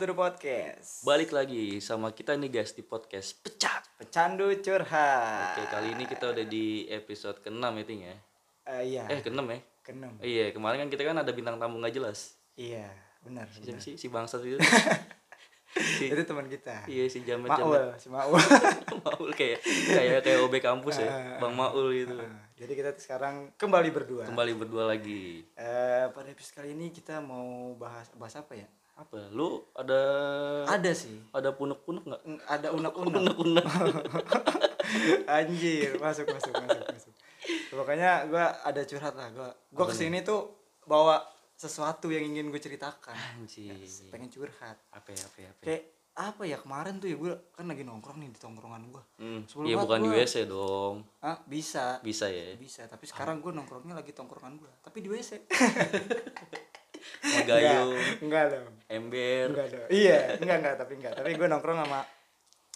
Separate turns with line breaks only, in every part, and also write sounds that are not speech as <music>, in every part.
to the podcast.
Balik lagi sama kita nih guys di podcast Pecat.
Pecandu curhat.
Oke, kali ini kita udah di episode ke-6 ya, Ting ya.
Eh, iya.
Eh, ke-6 ya?
Keenam.
Iya, kemarin kan kita kan ada bintang tamu nggak jelas.
Iya, benar.
Siapa
benar.
sih si bangsat itu? <laughs> si,
Itu teman kita.
iya si jamet
Maul, si Maul. <laughs>
Maul kayak kayak kayak OB kampus
Ah,
ya, Bang Maul gitu.
Nah, Jadi kita sekarang kembali berdua.
Kembali berdua lagi.
Eh, pada episode kali ini kita mau bahas bahas apa ya?
Apa? Lu ada
Ada sih.
ada punek-punek nggak?
Ng- Ada unek-unek.
Punek-punek. <laughs>
Anjir, masuk masuk masuk masuk. Pokoknya gua ada curhat lah. Gua gua ke sini tuh bawa sesuatu yang ingin gue ceritakan.
Anjir.
Pengen curhat.
Apa ya, apa ya, apa ya?
Kayak apa ya kemarin tuh ya gue kan lagi nongkrong nih di tongkrongan gue.
Hmm.
Sebelum
Iya
banget
bukan di
gua.
WC dong.
Ah bisa
Bisa ya.
bisa tapi sekarang gue nongkrongnya lagi tongkrongan gue tapi di WC. <laughs>
Ngegayung,
enggak dong.
ember.
Enggak dong. Iya, enggak enggak tapi enggak. Tapi gue nongkrong sama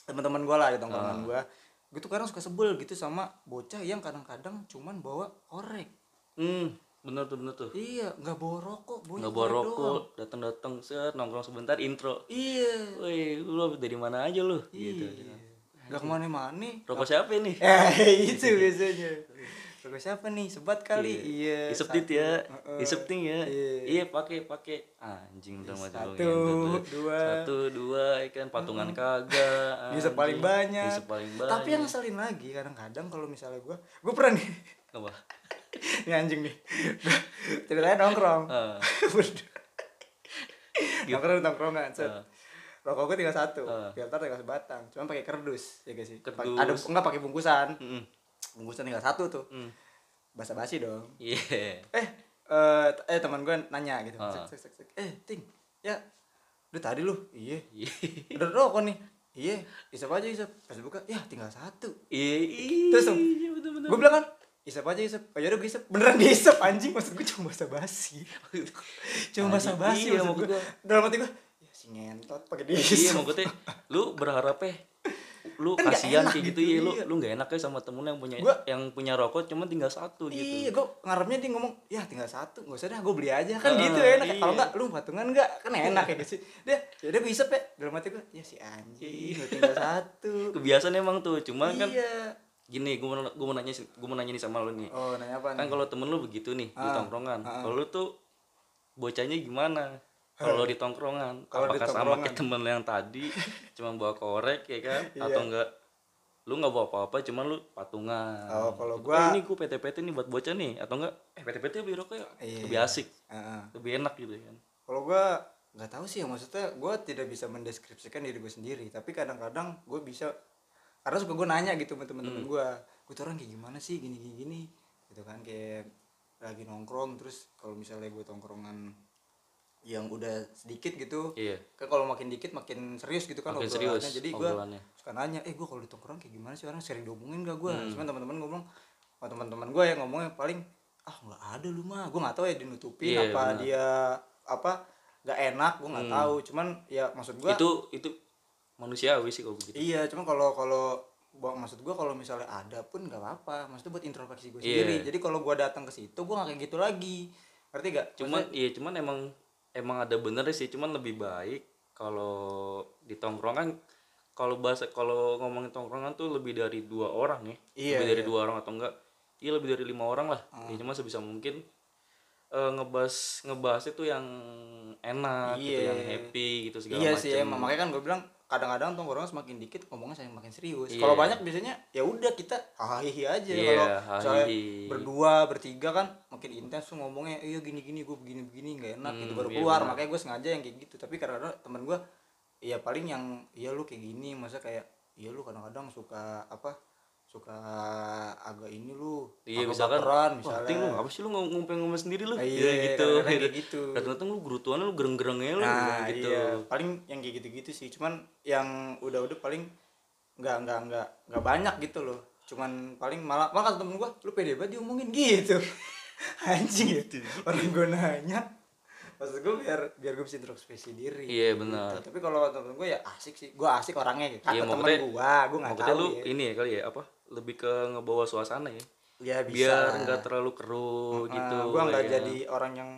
teman-teman gue lah di tongkrongan
Ah.
gue. Gue tuh kadang suka sebel gitu sama bocah yang kadang-kadang cuman bawa korek.
Hmm, bener tuh bener tuh.
Iya, nggak bawa rokok, bawa
nggak bawa rokok datang datang set nongkrong sebentar intro
Iya.
woi lu dari mana aja lu gitu
Iya. Gak ke mana-mana.
rokok siapa ini <laughs>
Eh itu <laughs> biasanya. Rokok siapa nih? Sebat kali. Iya.
isep
satu.
tit ya
Heeh.
isep ting ya
Iya.
iya pakai pakai anjing udah mati lu
Satu, dua.
satu dua ikan patungan kagak <laughs>
Isep paling banyak.
isep paling banyak
Tapi yang ngeselin lagi kadang-kadang kalau misalnya gue, gue pernah nih,
apa <laughs>
ini anjing nih, <laughs> ceritanya nongkrong, Berdua. nongkrong di tongkrongan, set.
Ah.
Rokok gue tinggal satu,
Ah.
filter tinggal sebatang, cuma pakai kardus, ya guys sih.
Kardus.
Ada enggak pakai bungkusan,
mm,
bungkusan tinggal satu tuh,
mm.
Basa-basi dong.
iya.
Eh, eh, t- eh teman gue nanya gitu,
Ah.
sek, sek, sek, eh ting, ya, udah tadi lu, iya,
Iya.
udah rokok nih, iya, isep aja isep, pas buka, ya tinggal satu,
iya iya
Terus,
iya,
gue bilang kan isep aja isep oh yaudah gue isep beneran diisep anjing. Maksud gue cuma basa basi cuma basa basi
Iya,
maksud gue dalam hati gue ya si ngentot pakai
iya
diisep
maksudnya lu berharap eh lu
Kan nggak
kasihan kayak gitu,
gitu,
ya lu
iya.
lu nggak enak ya sama temen yang punya
Gua-
yang punya rokok cuma tinggal satu gitu.
Iya gue ngarepnya dia ngomong ya tinggal satu gak usah dah gue beli aja. Kan
Ah,
gitu enak
iya.
kalau enggak lu patungan enggak kan enak ya sih. Dia gue isep ya. Dalam hati gue ya si anjing tinggal satu.
Kebiasaan emang tuh cuma kan
iya.
gini gue mau gue mau nanya gue mau nanya nih sama lu nih.
Oh nanya apa
kan kalau temen lu begitu nih di
Ah,
tongkrongan
ah.
kalau lu tuh bocahnya gimana kalau di tongkrongan
Kalau di
apakah sama kayak temen yang tadi <laughs> cuma bawa korek ya kan?
Iya.
atau enggak lu nggak bawa apa-apa cuman lu patungan.
Oh, kalau
Gitu.
gua-
Eh, ini gue PT-PT nih buat bocah nih atau enggak? Eh PT-PT beli rokok ya?
Iya.
lebih asik.
Heeh.
lebih enak gitu kan?
Kalau gue nggak tahu sih ya maksudnya gue tidak bisa mendeskripsikan diri gue sendiri tapi kadang-kadang gue bisa karena suka gue nanya gitu sama temen-temen gue gue tuh orang kayak gimana sih? Gini gini gini? Gitu kan kayak lagi nongkrong terus kalau misalnya gue tongkrongan yang udah sedikit gitu
iya.
kan kalau makin dikit makin serius gitu kan
Makin
obrolannya.
serius
jadi gue suka nanya eh gue kalau di tongkrong kayak gimana sih orang? Sering diomongin gak gue
Hmm.
cuman teman-teman ngomong sama teman-teman gue yang ngomongnya paling ah nggak ada lu mah. Gue nggak tahu ya dinutupin
Iya,
apa
benar.
dia apa nggak enak gue nggak
Hmm.
tahu. Cuman ya maksud gue
itu itu manusiawi sih kalau begitu.
Iya cuman kalau kalau maksud gue kalau misalnya ada pun nggak apa-apa. Maksudnya buat introspeksi gue
Iya.
sendiri. Jadi kalau gue datang ke situ gue nggak kayak gitu lagi. Ngerti gak
cuman iya cuman emang emang ada bener sih cuman lebih baik kalau di tongkrongan kalau bahasa kalau ngomongin tongkrongan tuh lebih dari dua orang ya.
Iya,
lebih dari
iya.
dua orang atau enggak iya lebih dari lima orang lah. Ya cuma sebisa mungkin eh, ngebahas ngebahas itu yang enak gitu
Iya.
yang happy gitu segala
iya
macam
sih emang. Makanya kan gue bilang kadang-kadang tongkrongan semakin dikit ngomongnya semakin serius.
Iya.
kalau banyak biasanya ya udah kita hahihi aja.
Iya,
kalau misalnya berdua bertiga kan makin intens tuh ngomongnya iya gini gini gue begini begini nggak enak gitu
Hmm,
baru
iya
keluar. makanya gue sengaja yang kayak gitu. Tapi kadang-kadang temen gue iya paling yang iya lu kayak gini. Masa kayak iya lu kadang-kadang suka apa suka agak ini lu
iya misalkan
baperan
wah
misalnya
ting lu ngapa sih lu ngom- ngomong-ngomong sendiri lu? Iya,
iya,
gitu.
kayak gitu.
Datang-datang lu gerutuan lu gereng-gerengnya lu
nah
gitu.
iya. Paling yang kayak gitu-gitu sih. Cuman yang udah-udah paling nggak nggak nggak nggak banyak gitu loh. Cuman paling malah malah kata temen gua lu pede banget diomongin. <laughs> Gitu. Anjing.
Gitu.
ya orang gua nanya maksud gue biar biar gue bisa introspeksi diri
Iya, benar.
Gitu. tapi kalau temen gue ya asik sih gue asik orangnya gitu kata
Iya,
temen gue gue nggak
Maksudnya
tahu
lu
ya.
ini ya kali ya apa lebih ke ngebawa suasana ya
ya bisa
biar nggak terlalu keruh gitu
gue nggak
ya.
jadi orang yang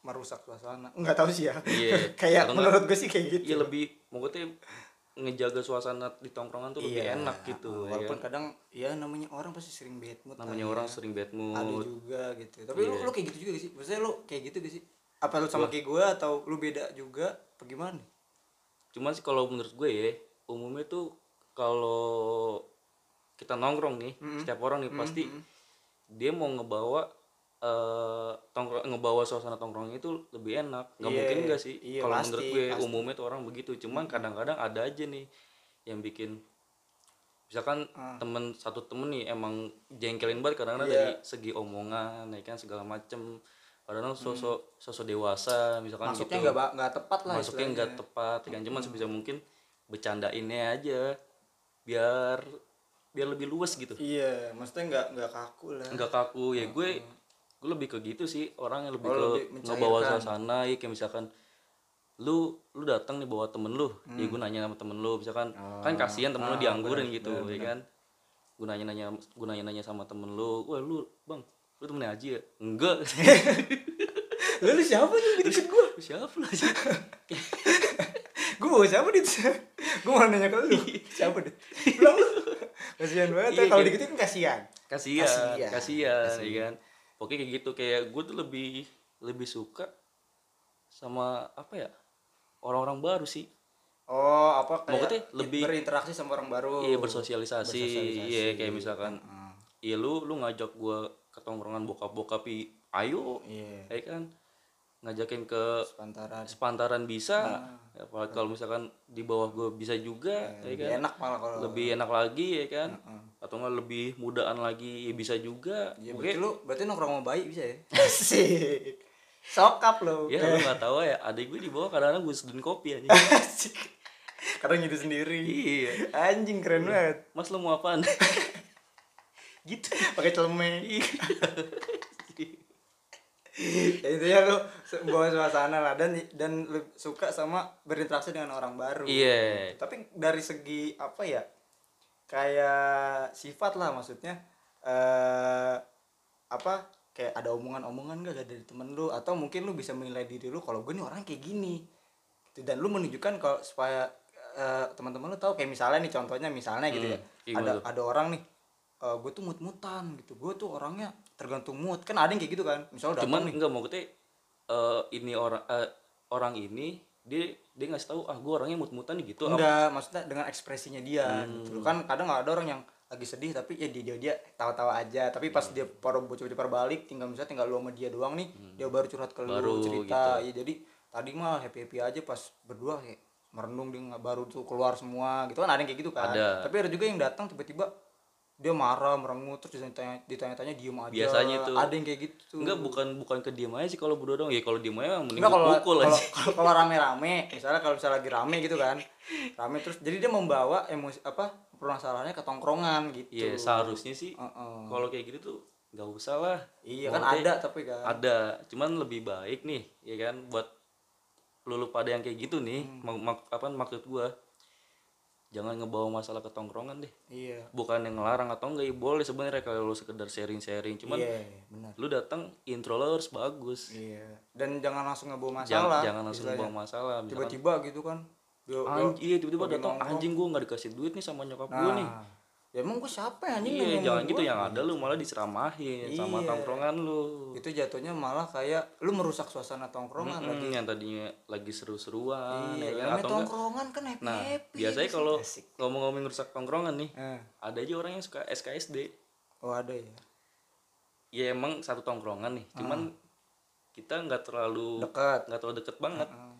merusak suasana nggak tahu sih ya
Iya. <laughs>
kayak
Atau
menurut gue sih kayak gitu
Iya lebih maksudnya ngejaga suasana di tongkrongan tuh lebih
Iya.
enak gitu ya
walaupun
kan?
kadang ya namanya orang pasti sering bad mood
namanya
ya.
orang sering bad
ada
mood
juga gitu tapi lu
Iya.
lu kayak gitu juga gak sih maksudnya lu kayak gitu gak sih apa lu sama kayak gue atau lu beda juga? Apa gimana
cuman sih kalau menurut gue ya umumnya tuh kalau kita nongkrong nih setiap orang nih pasti dia mau ngebawa eh tongkrong ngebawa suasana tongkrongnya itu lebih enak. Nggak
Iya,
mungkin enggak sih?
iya,
kalau menurut gue
pasti.
umumnya tuh orang begitu. Cuman kadang-kadang ada aja nih yang bikin misalkan temen satu temen nih emang jengkelin banget kadang-kadang
Iya.
dari segi omongan ya kan segala macem kadang sosok sosok dewasa misalkan
maksudnya
gitu.
nggak nggak tepat lah
masuknya nggak tepat ya kan? Cuman sebisa mungkin bercandainnya aja biar biar lebih luas gitu.
Iya maksudnya nggak nggak kaku lah.
Nggak kaku. Ya gue gue lebih ke gitu sih orang yang lebih
Oh,
ke
lebih
ngebawa suasana ya kayak misalkan lu lu datang nih bawa temen lu. Ya
Hmm.
gue nanya sama temen lu misalkan
Oh.
kan kasihan temen lu
Ah,
dianggurin
benar,
gitu
benar,
ya kan? Gue nanya nanya gue nanya nanya sama temen lu wah lu bang lu temennya Aji ya? Enggak. <laughs>
Lu, lu siapa nih deket gue
siapa lu <laughs>
gue bawa siapa dit gue mau nanya ke lu. Siapa dit Bilang lu? Kasihan banget
Iya,
ya kalau
kayak-
diketin kasihan.
Kasihan
Kasihan.
kasihan ya kan? Pokoknya kayak gitu kayak gue tuh lebih lebih suka sama apa ya orang-orang baru sih.
Oh apa kayak
Maksudnya lebih-
berinteraksi sama orang baru.
Iya bersosialisasi.
Bersosialisasi.
iya kayak misalkan
Heeh.
iya lu lu ngajak gue ke tongkrongan bokap-bokap ayo.
Iya.
Ya kan ngajakin ke
sepantaran.
sepantaran bisa. Ya, apalagi kalau misalkan di bawah gue bisa juga ya
lebih
kan?
enak malah kalau
lebih enak lagi ya kan? Atau enggak lebih mudaan lagi ya bisa juga.
Ya,
Oke,
berarti lu berarti nongkrong sama bayi bisa ya? <laughs> Asik. Sokap lo
ya lu nggak tahu ya adik gue di bawah kadang-kadang gue seduhin kopi aja <laughs>
kadang gitu sendiri.
Iya.
Anjing keren banget.
Mas lu mau apaan <laughs> gitu. <laughs>
Pakai celemek <laughs> ya, intinya lu bawa suasana lah. Dan dan lu suka sama berinteraksi dengan orang baru.
Iya.
Tapi dari segi apa ya? Kayak sifat lah maksudnya. Eh apa? Kayak ada omongan-omongan gak dari temen lu? Atau mungkin lu bisa menilai diri lu kalau gue nih orang kayak gini. Gitu. dan lu menunjukkan kalau supaya eh, teman-teman lu tahu kayak misalnya nih contohnya misalnya gitu ya.
iya,
ada
gimana tuh?
ada orang nih eh, gue tuh mut-mutan gitu. Gue tuh orangnya tergantung mood. Kan ada yang kayak gitu kan. Misalnya
cuman
nih.
enggak mau eh ini orang eh, orang ini dia dia ngasih tahu ah gue orangnya mut-mutan gitu. Apa-
enggak maksudnya dengan ekspresinya dia gitu. Kan kadang nggak ada orang yang lagi sedih tapi ya dia dia, dia tawa-tawa aja. Tapi pas dia baru coba balik tinggal misalnya tinggal lu sama dia doang nih dia baru curhat ke
Baru
lu cerita ya jadi tadi mah happy happy aja pas berdua kayak merenung dia nggak baru tuh keluar semua gitu. Kan ada yang kayak gitu kan.
Ada.
tapi ada juga yang datang tiba-tiba dia marah merengut terus ditanya ditanya-tanya diem aja
Biasanya tuh.
ada yang kayak gitu
enggak bukan bukan ke diem aja sih kalau berdua dong ya kalau diem aja mending
Enggak kalau
pukul
kalau
aja
kalau- kalau rame-rame, misalnya kalau misalnya lagi rame gitu kan. Rame terus jadi dia membawa emosi apa permasalahannya ke tongkrongan gitu.
iya seharusnya sih
Heeh.
kalau kayak gitu tuh nggak usah lah
Iya kan
Maksudnya
ada tapi kan.
ada cuman lebih baik nih ya kan buat lu lu pada yang kayak gitu nih
Hmm.
mak- mak- apa maksud gua jangan ngebawa masalah ke tongkrongan deh
Iya.
bukan yang ngelarang atau enggak ya boleh sebenarnya kalau lu sekedar sharing-sharing cuman
Iya, benar.
lu datang intro lu harus bagus
Iya. Dan jangan langsung ngebawa
jangan
masalah.
jangan langsung
istilahnya.
bawa masalah
Tiba-tiba gitu kan. Dia-
anjing iya tiba-tiba datang anjing gua nggak dikasih duit nih sama nyokap
nah,
gua nih
Ya emang gue siapa ya anjing
iya jangan gitu
gua?
yang ada lu malah diceramahin sama
Iya.
tongkrongan lu
Itu jatuhnya malah kayak lu merusak suasana tongkrongan lagi.
Hmm, yang tadinya lagi seru-seruan
Iya,
ya kan atau enggak
tongkrongan kan happy
Nah,
happy.
biasanya kalau ngomong-ngomong rusak tongkrongan nih,
Eh,
ada aja orang yang suka SKSD.
Oh ada ya.
Ya emang satu tongkrongan nih, cuman kita nggak terlalu
Dekat.
nggak terlalu deket banget.
Heeh.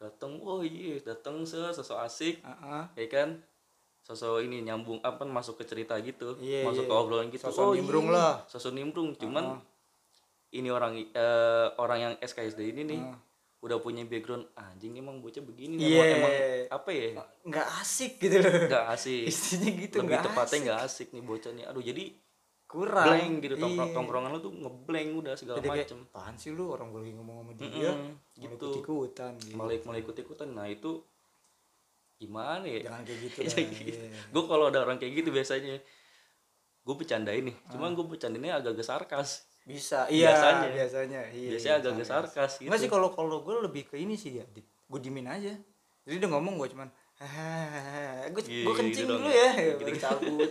Datang, oh iya, datang se sosok asik,
Heeh.
ya kan? Sosok ini nyambung apa masuk ke cerita gitu,
Iya,
masuk
iya.
ke obrolan gitu.
Sosok
oh,
nimbrung
iya,
lah.
Sosok nimbrung, cuman ini orang eh, orang yang SKSD ini nih udah punya background anjing emang bocah begini nih,
Iya.
emang, emang apa ya?
nggak asik gitu loh
Nggak asik.
istinya gitu
Lebih
nggak
tepatnya
asik.
nggak asik nih bocah nih. Aduh, jadi
kurang
blank gitu tongkrong
Iya.
tongkrongan lu tuh ngeblank udah segala
jadi kayak
macem
apaan sih lu orang gue lagi ngomong sama dia
Mm-mm,
gitu
gitu.
ikut ikutan gitu.
malah malah ikut ikutan nah itu gimana ya?
Jangan kayak gitu <laughs> lah iya.
gue kalau ada orang kayak gitu biasanya gue bercandain nih cuman gue bercandainnya agak-agak sarkas.
Bisa iya
Biasanya.
biasanya. Iya
biasanya
iya,
agak-agak
sarkas.
gitu
Enggak sih kalau kalau gue lebih ke ini sih ya gue dimin aja. Jadi dia ngomong gue cuman gue
Iya,
gue kencing
gitu
dulu
ya.
ya. <laughs> Gitu cabut.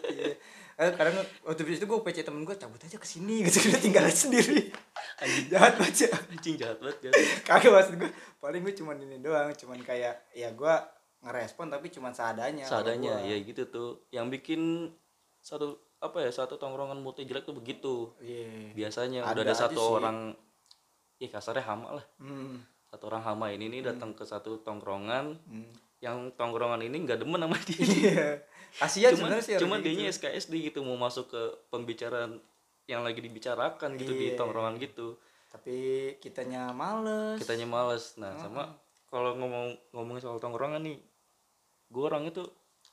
Eh, kadang waktu itu gue PC temen gue cabut aja ke sini gitu. Dia tinggal sendiri.
Anjing.
jahat baca
anjing jahat banget kan <laughs>
kagak maksud gue paling gue cuman ini doang cuman kayak ya gue ngerespon tapi cuman seadanya
seadanya ya gitu tuh. Yang bikin satu apa ya satu tongkrongan multi jelek tuh begitu.
Iya
biasanya
Ada
udah ada satu
sih.
orang ya kasarnya hama lah.
Hmm.
satu orang hama ini nih datang ke satu tongkrongan.
Hmm.
yang tongkrongan ini nggak demen sama dia.
Iya. Kasihan
cuman
sih
cuman dia
gitu.
SKSD gitu mau masuk ke pembicaraan yang lagi dibicarakan gitu di
Iya.
tongkrongan gitu.
Tapi kitanya males.
Kitanya males. Nah sama kalau ngomong ngomongin soal tongkrongan nih gue orangnya tuh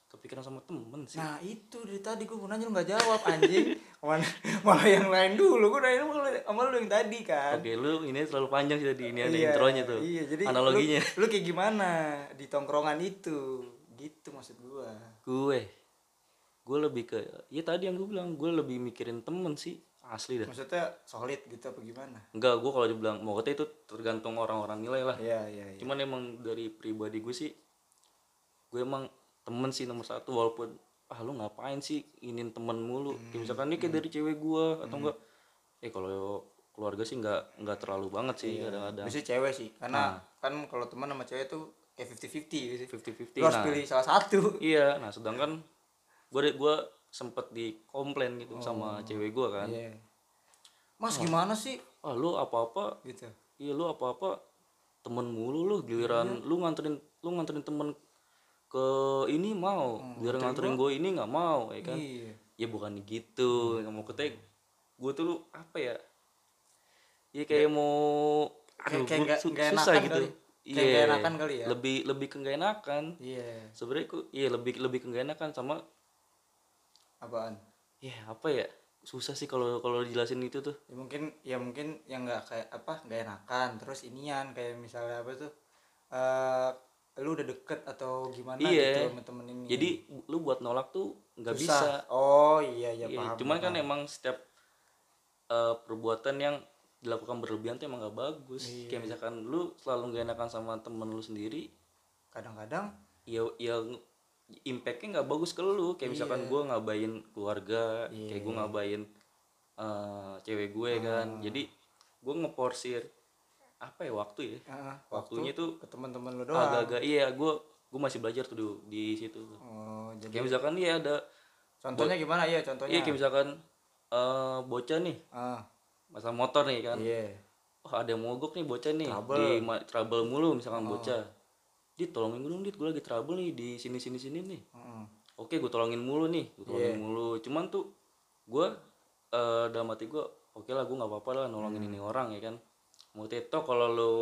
kepikiran sama temen sih.
Nah itu dari tadi gue nanya lu gak jawab anjing. <laughs> Malah yang lain dulu. Gue nanya sama lu, yang tadi kan.
Oke lu ini terlalu panjang sih tadi ini ada
Iya,
intronya tuh.
Iya jadi
analoginya.
lu, lu kayak gimana Di tongkrongan itu? Gitu maksud gue
gue gue lebih ke ya tadi yang gue bilang gue lebih mikirin temen sih asli dah.
Maksudnya solid gitu apa gimana?
Enggak gue kalau dibilang mau kata itu tergantung orang-orang nilai lah.
Iya iya iya.
Cuman emang dari pribadi gue sih gue emang temen sih nomor satu walaupun ah lu ngapain sih ingin temen mulu? Kayak misalkan ini kayak dari cewek gue atau enggak eh kalau keluarga sih nggak nggak terlalu banget sih kadang-kadang.
Biasanya cewek sih Karena kan kalau teman sama cewek tuh Kayak 50-50 gitu
fifty fifty
harus
nah.
pilih salah satu.
Iya nah sedangkan gue gue sempet dikomplain gitu sama cewek gue kan.
Iya. Mas gimana sih?
Ah lu apa apa
Gitu.
Iya lu apa apa temen mulu lu giliran lu nganterin lu nganterin temen ke ini mau. Giliran nganterin gue ini nggak mau ya kan?
Iya.
Ya bukan gitu. Nggak mau ketek gue tuh lu apa ya? Ya kayak mau aduh,
kayak nggak-
su-
nggak
susah gitu.
kali. Kayak
Iya,
enakan kali ya?
lebih lebih ke enakan.
Iya.
Sebenarnya kok iya lebih lebih ke enakan sama
Apaan?
Ya apa ya? Susah sih kalau kalau dijelasin itu tuh.
Ya mungkin ya mungkin yang nggak kayak apa nggak enakan. Terus inian kayak misalnya apa tuh? Eh lu udah deket atau gimana
Iya.
gitu sama temen ini
jadi lu buat nolak tuh nggak bisa
oh iya iya
Iya,
paham
cuman kan
paham.
emang setiap eh, perbuatan yang dilakukan berlebihan tuh emang gak bagus
Iya.
kayak misalkan lu selalu gak enakan sama temen lu sendiri
kadang-kadang
ya ya impactnya nggak bagus ke lu kayak misalkan
Iya.
gue ngabain keluarga
Iya.
kayak gue ngabain eh, cewek gue
Ah.
kan jadi gue ngeporsir apa ya waktu ya?
Eh,
waktunya
waktu
tuh
ke teman-teman lu doang.
agak-agak iya gue gue masih belajar tuh di, di situ
oh jadi
kayak misalkan iya ada
contohnya gimana? Ya contohnya.
Iya kayak misalkan eh bocah nih.
Ah.
Masalah motor nih kan.
Iya.
Oh ada yang mogok nih bocah nih
Trouble.
di trouble mulu misalkan
Oh.
bocah. Dit tolongin gue dong dit gue lagi trouble nih di sini sini sini nih.
Heeh.
oke gue tolongin mulu nih gue tolongin
Iya.
mulu. Cuman tuh gue eh dalam hati gue oke lah gue nggak apa-apa lah nolongin
Hmm.
ini orang ya kan mau teto kalau lu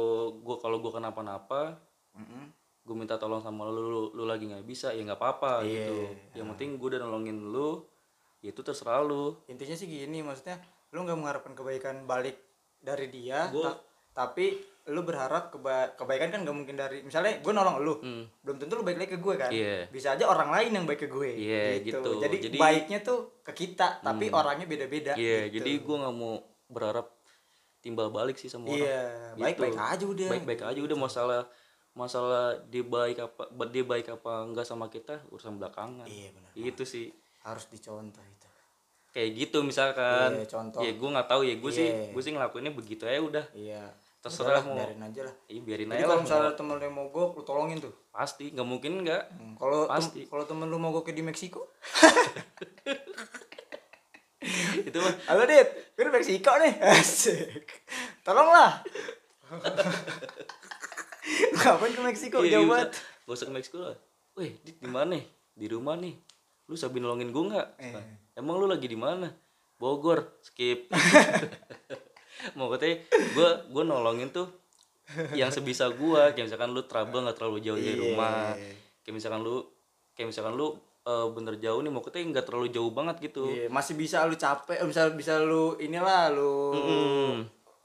gue kalau gue kenapa-napa
Mm-mm.
gue minta tolong sama lu lu, lu lagi nggak bisa ya nggak apa-apa
Iya.
gitu yang penting gue udah nolongin lu ya itu terserah lu
intinya sih gini maksudnya lu nggak mengharapkan kebaikan balik dari dia
Gua-
ta- tapi lu berharap keba- kebaikan kan nggak mungkin dari misalnya gue nolong lu
Hmm.
belum tentu lu baik lagi ke gue kan
Iya.
bisa aja orang lain yang baik ke gue
Iya, gitu.
jadi,
Jadi-
baiknya tuh ke kita tapi orangnya beda-beda
Iya,
gitu.
jadi gue nggak mau berharap timbal balik sih sama orang.
iya
Gitu.
baik-baik aja udah
Baik-baik aja udah masalah masalah dia baik apa dia baik apa enggak sama kita urusan belakangan.
iya benar
Itu sih
harus dicontoh itu
kayak gitu misalkan.
Iya, contoh.
Ya gue nggak tahu ya gue sih
Iya.
gue sih ngelakuinnya begitu aja udah.
iya
Terserah
Udahlah,
mau-
biarin aja lah
Iya biarin
jadi
aja
kalau misalnya temen lu yang mogok lu tolongin tuh
Pasti nggak mungkin enggak.
Hmm, kalau tem- kalau temen lu mogoknya di Meksiko <laughs>
itu mah
Halo Dit, gue di Meksiko nih <laughs> Asik Tolonglah <laughs> Ngapain ke Meksiko?
Iya,
Jauh
iya,
banget
Gak usah ke Meksiko lah. Weh, Dit di mana nih? Di rumah nih. Lu sabi nolongin gue nggak?
Eh.
Emang lu lagi di mana? Bogor. Skip. Mau katanya gue gue nolongin tuh yang sebisa gua kayak misalkan lu trouble nggak terlalu jauh dari
Iya.
rumah kayak misalkan lu kayak misalkan lu eh, bener jauh nih mau nggak terlalu jauh banget gitu
Iya, Masih bisa lu capek, bisa bisa lu inilah lu
Mm-mm.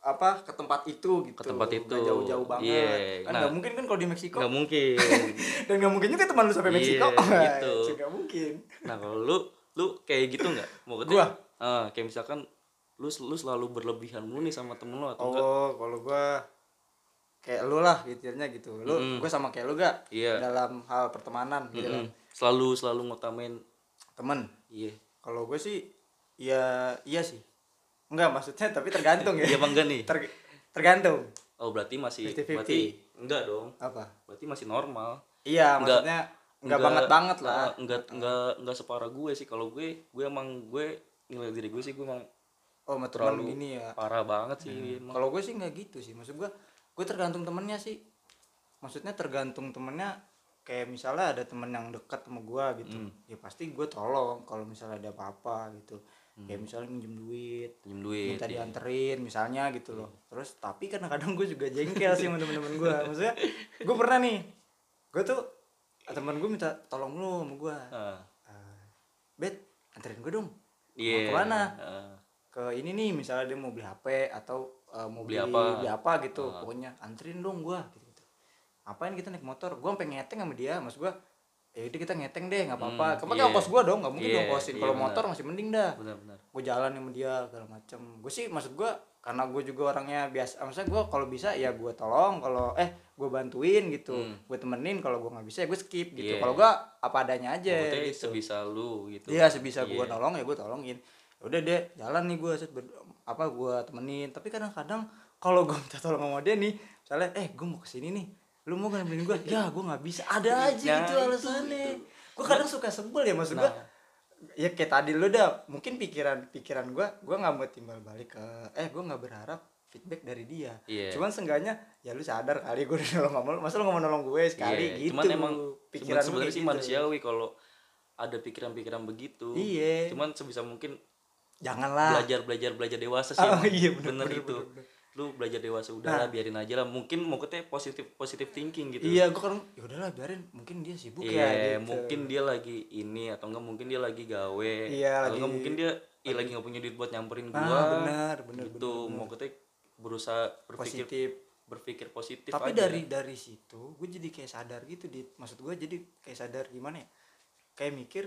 apa ke tempat itu gitu
Ke tempat itu.
jauh-jauh banget
Iya,
kan
nah.
nggak mungkin kan kalau di Meksiko
nggak mungkin <laughs>
dan nggak mungkin juga teman lu sampai
Iya,
Meksiko <laughs>
gitu.
nggak mungkin
Nah kalau lu lu kayak gitu nggak? Mau
Gua?
Ah, kayak misalkan lu lu selalu berlebihan mulu nih sama temen lu atau enggak
oh kalau gue kayak lu lah gitu gitu lu
Mm-mm.
gue sama kayak lu gak
Iya.
dalam hal pertemanan gitu kan
Mm-mm. Selalu selalu ngutamain
temen?
Iya.
Kalau gue sih ya iya sih. Enggak maksudnya tapi tergantung ya.
Iya enggak nih?
Ter- tergantung.
Oh berarti masih
50-50.
berarti enggak dong.
Apa?
Berarti masih normal.
Iya
Enggak-
maksudnya enggak banget banget lah.
uh, enggak enggak enggak separah gue sih. Kalau gue gue emang gue nilai diri gue sih gue emang
oh
terlalu
gini ya.
parah banget sih emang.
kalau gue sih nggak gitu sih. Maksud gue gue tergantung temennya sih. Maksudnya tergantung temennya kayak misalnya ada temen yang dekat sama gue gitu
Hmm.
ya pasti gue tolong kalau misalnya ada apa-apa gitu kayak misalnya minjem duit
pinjem Hmm. duit
minta
iya.
dianterin misalnya gitu loh terus tapi kadang-kadang gue juga jengkel sih sama temen-temen gue <laughs> maksudnya gue pernah nih gue tuh temen gue minta tolong lu sama gue
Ah,
Eh, bet anterin gue dong
iya
ke mana?
Ah,
ke ini nih misalnya dia mau beli HP atau uh, mau
Beli
beli,
apa?
beli apa gitu
Ah.
pokoknya anterin dong gua gitu apain kita naik motor gua sampai ngeteng sama dia maksud gua ya udah kita ngeteng deh nggak apa-apa
Hmm,
kemarin
iya.
ongkos gua dong nggak mungkin
Iya,
ongkosin
iya,
kalau
benar.
motor masih mending dah gue jalan sama dia segala macem gue sih maksud gua karena gue juga orangnya biasa maksudnya gue kalau bisa ya gue tolong kalau eh gue bantuin gitu
Hmm.
gue temenin kalau gue nggak bisa ya gue skip gitu
Iya.
kalau gue apa adanya aja
Maksudnya
gitu
sebisa lu gitu
Iya sebisa
Iya.
gue nolong ya gue tolongin. Ya Udah deh jalan nih gue apa gue temenin. Tapi kadang-kadang kalau gue minta tolong sama dia nih, misalnya eh gue mau ke sini nih, lu mau gak nemenin gue? ya gue nggak bisa. Ada aja
Nah,
gitu
itu,
alasannya. Gue kadang suka sebel ya maksud
Nah.
gue. Ya kayak tadi lu dah mungkin pikiran pikiran gue, gue nggak mau timbal balik ke eh gue nggak berharap feedback dari dia.
Iya.
Cuman seenggaknya ya lu sadar kali gue udah nolong sama lu, masa lu nggak mau nolong gue sekali
Iya,
gitu.
cuman emang
pikiran
sebenarnya sih
gitu.
manusiawi kalau ada pikiran-pikiran begitu
Iya.
cuman sebisa mungkin
Janganlah.
belajar belajar belajar dewasa sih
Oh, iya, bener,
bener,
bener,
itu
bener, bener.
Lu belajar dewasa udah
Nah.
lah biarin aja lah mungkin mau ketanya positif positif thinking gitu
Iya, gue kan ya udahlah biarin, mungkin dia sibuk
Iya,
ya gitu.
mungkin dia lagi ini atau enggak mungkin dia lagi gawe.
Iya,
atau
lagi-
enggak mungkin dia ih, lagi nggak punya duit buat nyamperin
Ah,
gua.
benar, benar,
Gitu,
benar, benar.
mau ketanya berusaha berpikir
positif.
berpikir positif
Tapi
aja.
dari dari situ gue jadi kayak sadar gitu di maksud gue jadi kayak sadar gimana ya? Kayak mikir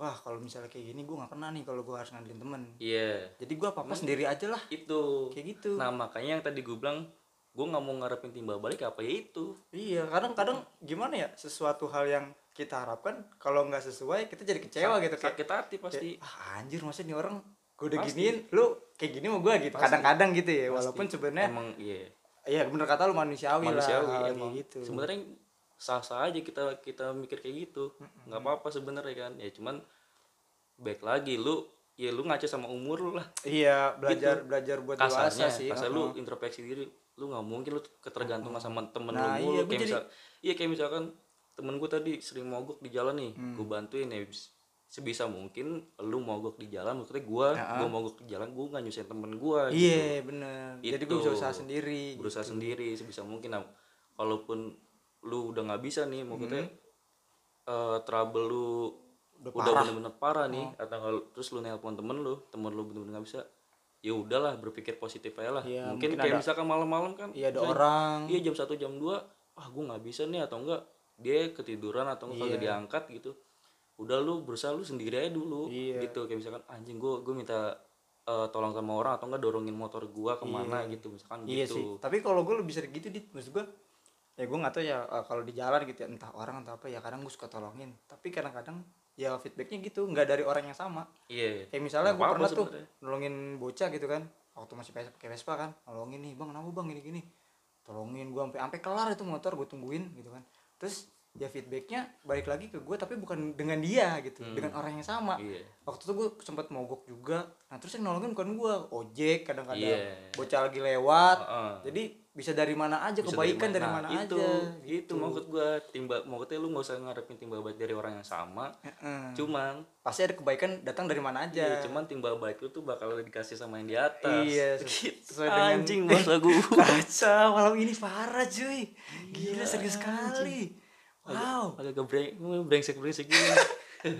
wah kalau misalnya kayak gini gue nggak kena nih kalau gue harus ngandelin temen.
Iya,
Jadi gue apa apa sendiri aja lah
itu.
kayak gitu.
Nah, makanya yang tadi gue bilang gue nggak mau ngarepin timbal balik apa ya itu.
Iya, kadang-kadang gimana ya sesuatu hal yang kita harapkan kalau nggak sesuai kita jadi kecewa gitu kayak
Sakit hati pasti.
kayak, ah, anjir masa nih orang gue udah
Pasti.
giniin lu kayak gini mau gue gitu kadang-kadang gitu ya
Pasti.
walaupun sebenarnya
emang iya
iya bener kata lu manusiawi,
manusiawi
lah
emang.
gitu
Sebenarnya sah-sah aja kita kita mikir kayak gitu. nggak apa-apa sebenarnya kan. Ya cuman baik lagi lu ya lu ngaca sama umur lu lah.
iya belajar belajar buat dewasa
kasarnya
sih
kasar
uh-uh.
lu introspeksi diri lu nggak mungkin lu ketergantungan sama temen
Nah,
lu
iya,
kayak
jadi-
misal iya kayak misalkan temen gue tadi sering mogok di jalan nih
Hmm.
gue bantuin ya bis- sebisa mungkin lu mogok di jalan maksudnya gue
Ya.
gue mogok di jalan gue nggak nyusahin temen gue
iya bener jadi gue
Itu.
bisa usaha sendiri
berusaha
gitu.
sendiri sebisa mungkin nah, kalaupun lu udah nggak bisa nih maksudnya eh, trouble lu
Hmm. Udah
udah
parah. Oh.
bener-bener parah nih atau kalau terus lu nelpon temen lu temen lu bener-bener nggak bisa ya udahlah berpikir positif aja lah
Iya,
mungkin,
mungkin
kayak
ada-
misalkan malam-malam kan
iya ada orang
iya jam satu jam 2 ah gue nggak bisa nih atau enggak dia ketiduran atau enggak kagak
Iya.
diangkat gitu udah lu berusaha lu sendiri aja dulu
Iya.
gitu kayak misalkan anjing gue gue minta eh, tolong sama orang atau enggak dorongin motor gua ke mana gitu misalkan
iya
gitu
sih tapi kalau gue lebih sering gitu dit maksud gue ya gue nggak tahu ya eh, kalau di jalan gitu ya, entah orang atau apa ya kadang gue suka tolongin. Tapi kadang-kadang ya feedbacknya gitu nggak dari orang yang sama.
Iya
kayak misalnya gue pernah tuh
sebenarnya.
nolongin bocah gitu kan waktu masih pakai Vespa kan nolongin nih bang kenapa bang gini gini tolongin gue sampai sampai kelar itu motor gue tungguin gitu kan. Terus ya feedbacknya balik lagi ke gue tapi bukan dengan dia gitu dengan orang yang sama.
Iya.
Waktu itu gue sempat mogok juga. Nah terus yang nolongin bukan gue ojek kadang-kadang
Iya.
bocah lagi lewat.
Heeh.
jadi bisa dari mana aja
Bisa
kebaikan dari
Nah,
mana,
itu,
aja
itu maksud gua timba maksudnya lu nggak usah ngarepin timbal balik dari orang yang sama.
Heeh.
cuman
pasti ada kebaikan datang dari mana aja.
Iya, cuman timbal balik lu tuh bakal dikasih sama yang di atas.
Iya, <laughs>
gitu.
dengan-
anjing bahasa <laughs> gua.
Kacau malam ini parah cuy. Gila serius sekali. wow.
agak gebreng brengsek brengsek gitu <laughs>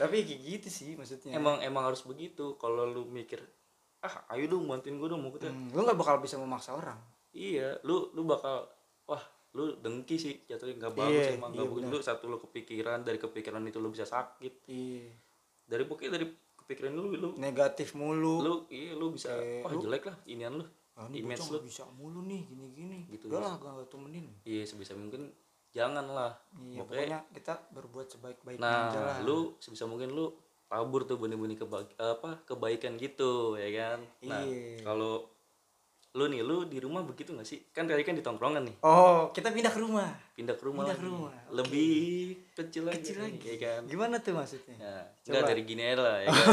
tapi kayak gitu sih maksudnya.
Emang emang harus begitu. Kalau lu mikir ah ayo dong bantuin gua dong mau kita
hmm, gue nggak bakal bisa memaksa orang.
Iya lu lu bakal wah lu dengki sih jatuhnya nggak bagus
Iya,
emang
iya
nggak bagus lu satu lu kepikiran dari kepikiran itu lu bisa sakit.
Iya.
Dari pokoknya dari pikiran lu lu
negatif mulu.
Lu iya lu bisa
Kayak
wah
lu-
jelek lah inian lu
ah, ini
image lu.
bisa mulu nih gini gini
Gitu,
udah lah gak temenin.
Iya sebisa mungkin jangan lah.
Iya
Pokoknya-
pokoknya kita berbuat sebaik-baiknya
nah
aja lah.
lu sebisa mungkin lu tabur tuh benih-benih keba apa kebaikan gitu ya kan nah
Iya.
kalau lu nih lu di rumah begitu gak sih kan tadi kan di tongkrongan nih
oh kita pindah ke rumah
pindah ke rumah
Pindah ke
lagi.
rumah, oke.
lebih kecil lagi
kecil lagi
ya kan
gimana tuh maksudnya
Nah,
Coba.
enggak dari gini aja lah ya <laughs> kan.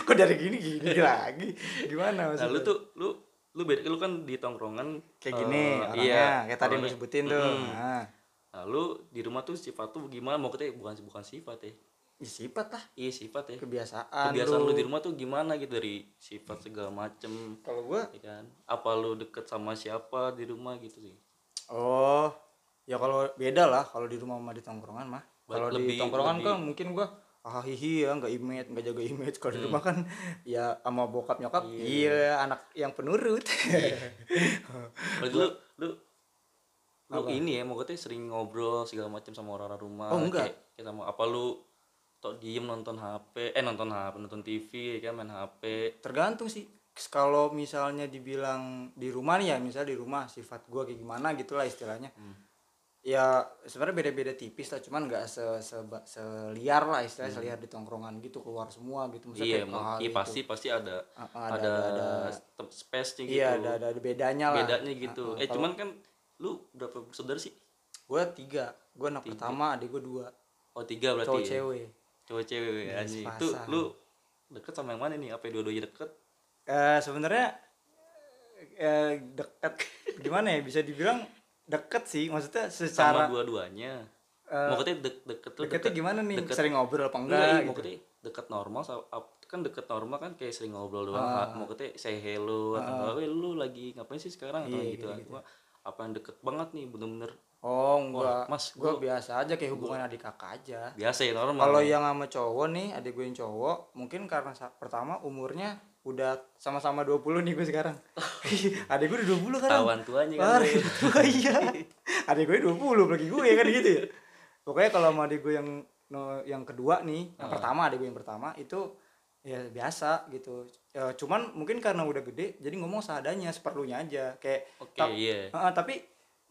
kok dari gini gini <laughs> lagi gimana
nah,
maksudnya
lu tuh lu lu beda lu kan di tongkrongan
kayak
eh,
gini orangnya
iya,
kayak tadi lu sebutin tuh
Mm-mm.
nah,
Nah, lu di rumah tuh sifat tuh gimana? Mau katanya bukan bukan sifat ya.
Ya sifat lah
Iya sifat ya.
kebiasaan,
Kebiasaan lu di rumah tuh gimana gitu dari sifat segala macem
kalau gua
ya kan? Apa lu deket sama siapa di rumah gitu sih?
oh ya kalau beda lah kalau di rumah sama di tongkrongan mah kalau di tongkrongan
lebih-
kan mungkin gua ah hihi ya nggak image nggak jaga image kalau di rumah kan ya sama bokap nyokap iya anak yang penurut
Kalau lu lu lu ini ya mau katanya sering ngobrol segala macem sama orang-orang rumah.
Oh, enggak.
Kayak, kayak sama apa lu tok diem nonton HP, eh nonton HP, nonton TV ya kan main HP.
tergantung sih kalau misalnya dibilang di rumah nih ya misalnya di rumah sifat gua kayak gimana gitulah istilahnya
Hmm.
ya sebenarnya beda-beda tipis lah cuman nggak se, seba- seliar lah istilahnya seliar di tongkrongan gitu keluar semua gitu Maksudnya
Hmm. Iya,
kayak
iya
gitu.
pasti pasti ada
Ah, ah,
ada,
ada,
tem- space-nya gitu.
iya ada, ada ada bedanya lah
bedanya gitu.
Ah, ah,
eh cuman kan lu berapa bersaudara sih?
gue tiga gue anak pertama adik gue dua
Oh tiga berarti.
cowok
ya?
cewek
Cowok cewek anjing. Itu lu deket sama yang mana nih? Apa dua-duanya deket?
eh sebenarnya eh, dekat gimana ya bisa dibilang deket sih maksudnya
Sama
secara
dua-duanya.
eh,
mau katanya dek deket tuh
deketnya gimana nih
deket-
sering ngobrol apa
enggak,
enggak,
iya,
gitu.
mau katanya deket normal kan deket normal kan kayak sering ngobrol doang.
Ah.
mau katanya say hello atau enggak, "Weh, lu lagi ngapain sih sekarang atau
Iya,
gitu.
gitu-gitu.
Gua, apa yang deket banget nih bener-bener
oh enggak
Mas,
gue
gua-
biasa aja kayak hubungan adik kakak aja
biasa ya normal.
kalau
ya.
yang sama cowok nih adik gue yang cowok mungkin karena pertama umurnya udah sama-sama 20 nih gue sekarang <laughs> adik gue udah 20 kan
tawan tuanya kan.
Wah, itu <laughs> iya. Adik gue 20 bagi gue kan gitu ya. Pokoknya kalau sama adik gue yang no, yang kedua nih, yang
Ah.
pertama adik gue yang pertama itu ya biasa gitu. Ya, cuman mungkin karena udah gede jadi ngomong seadanya, seperlunya aja. Kayak
Oke,
ta-
iya.
Ah, tapi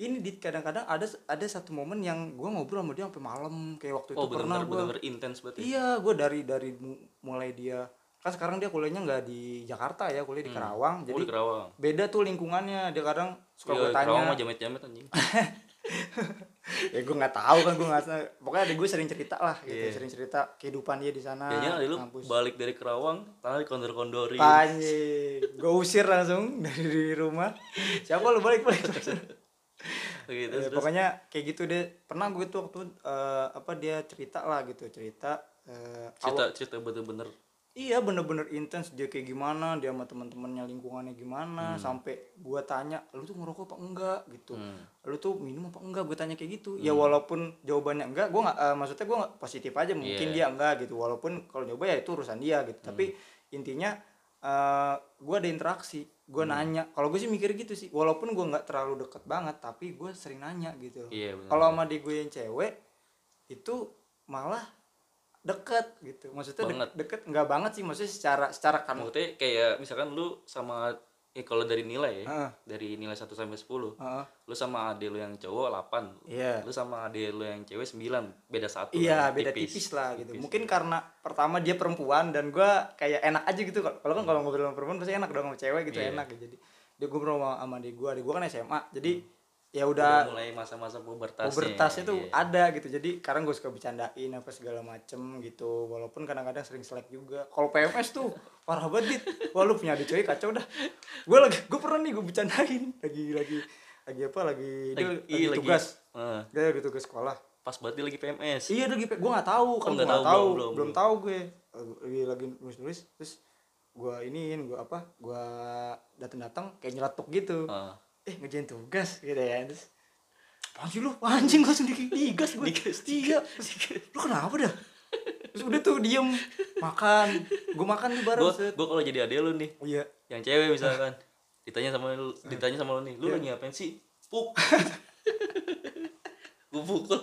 ini di kadang-kadang ada ada satu momen yang gue ngobrol sama dia sampai malam kayak waktu itu
Oh,
pernah
bener-bener
gue
bener-bener intens berarti.
Iya, gue dari dari mu- mulai dia kan sekarang dia kuliahnya nggak di Jakarta ya, kuliah di Karawang.
Oh,
Jadi
di Kerawang.
beda tuh lingkungannya. Dia kadang suka
Iya,
gue tanya.
mah jamet-jamet anjing. <laughs>
ya gue nggak tahu kan gue nggak pokoknya ada gue sering cerita lah gitu
Iya.
sering cerita kehidupan dia di sana
Kayaknya lu
kampus
balik dari Kerawang, tanah dikondor-kondorin.
Panji, gue usir langsung <laughs> dari rumah. Siapa lu balik balik? <laughs>
Gitu,
Ya,
terus
pokoknya kayak gitu deh. Pernah gue tuh waktu eh, apa dia cerita lah gitu cerita. eh,
cerita cerita bener-bener.
Iya bener-bener intens dia kayak gimana dia sama teman-temannya lingkungannya gimana sampai gua tanya lu tuh ngerokok apa enggak? Gitu.
Hmm.
lu tuh minum apa enggak? Gue tanya kayak gitu. Ya walaupun jawabannya enggak gua nggak eh, maksudnya nggak positif aja mungkin
Iya.
dia enggak gitu. Walaupun kalau nyoba ya itu urusan dia gitu. Tapi intinya eh gua ada interaksi gua nanya. Kalau gue sih mikir gitu sih. Walaupun gua nggak terlalu deket banget tapi gue sering nanya gitu.
Iya,
kalau sama adik gue yang cewek itu malah deket gitu. Maksudnya
Banget.
deket, deket nggak banget sih. Maksudnya secara secara kan
maksudnya kayak misalkan lu sama eh kalau dari nilai ya
Heeh.
dari nilai 1 sampai 10
Heeh.
lu sama adik lu yang cowok 8
iya
lu sama adik lu yang cewek 9 beda satu
iya
lah,
beda tipis, lah gitu mungkin karena pertama dia perempuan dan gua kayak enak aja gitu kalau kan kalau ngobrol sama perempuan pasti enak dong sama cewek gitu
Iya.
enak ya jadi dia ngobrol sama, sama adik gua adik gua kan SMA jadi ya
udah
udah
mulai masa-masa pubertasnya
pubertasnya tuh
iya.
ada gitu. Jadi sekarang gue suka bercandain apa segala macem gitu. Walaupun kadang-kadang sering selek juga. Kalau PMS tuh parah banget Dit. wah lu punya adik cewek kacau dah. Gue lagi gue pernah nih gue bercandain. Lagi lagi lagi apa? Lagi
Lagi-
lagi,
iya, lagi-
tugas.
Heeh.
dia lagi tugas sekolah.
Pas berarti lagi PMS
iya lagi gue nggak tahu kan
Oh,
gue
nggak tahu,
tahu.
belum,
belum, tahu gue. Lagi lagi nulis nulis terus gue iniin gue apa? Gue datang datang kayak nyeletuk gitu.
Heeh.
Eh ngerjain tugas gitu ya. Terus apaan sih lu? Anjing langsung di digas gue
Digas,
iya. lu kenapa dah? Terus udah tuh diem. Makan. Gue makan tuh bareng
gua
set.
gua kalau jadi adek lu nih
iya.
yang cewek misalkan ditanya sama lu ditanya sama lu nih lu
Iya.
lagi ngapain sih? Puk. <laughs> Gua pukul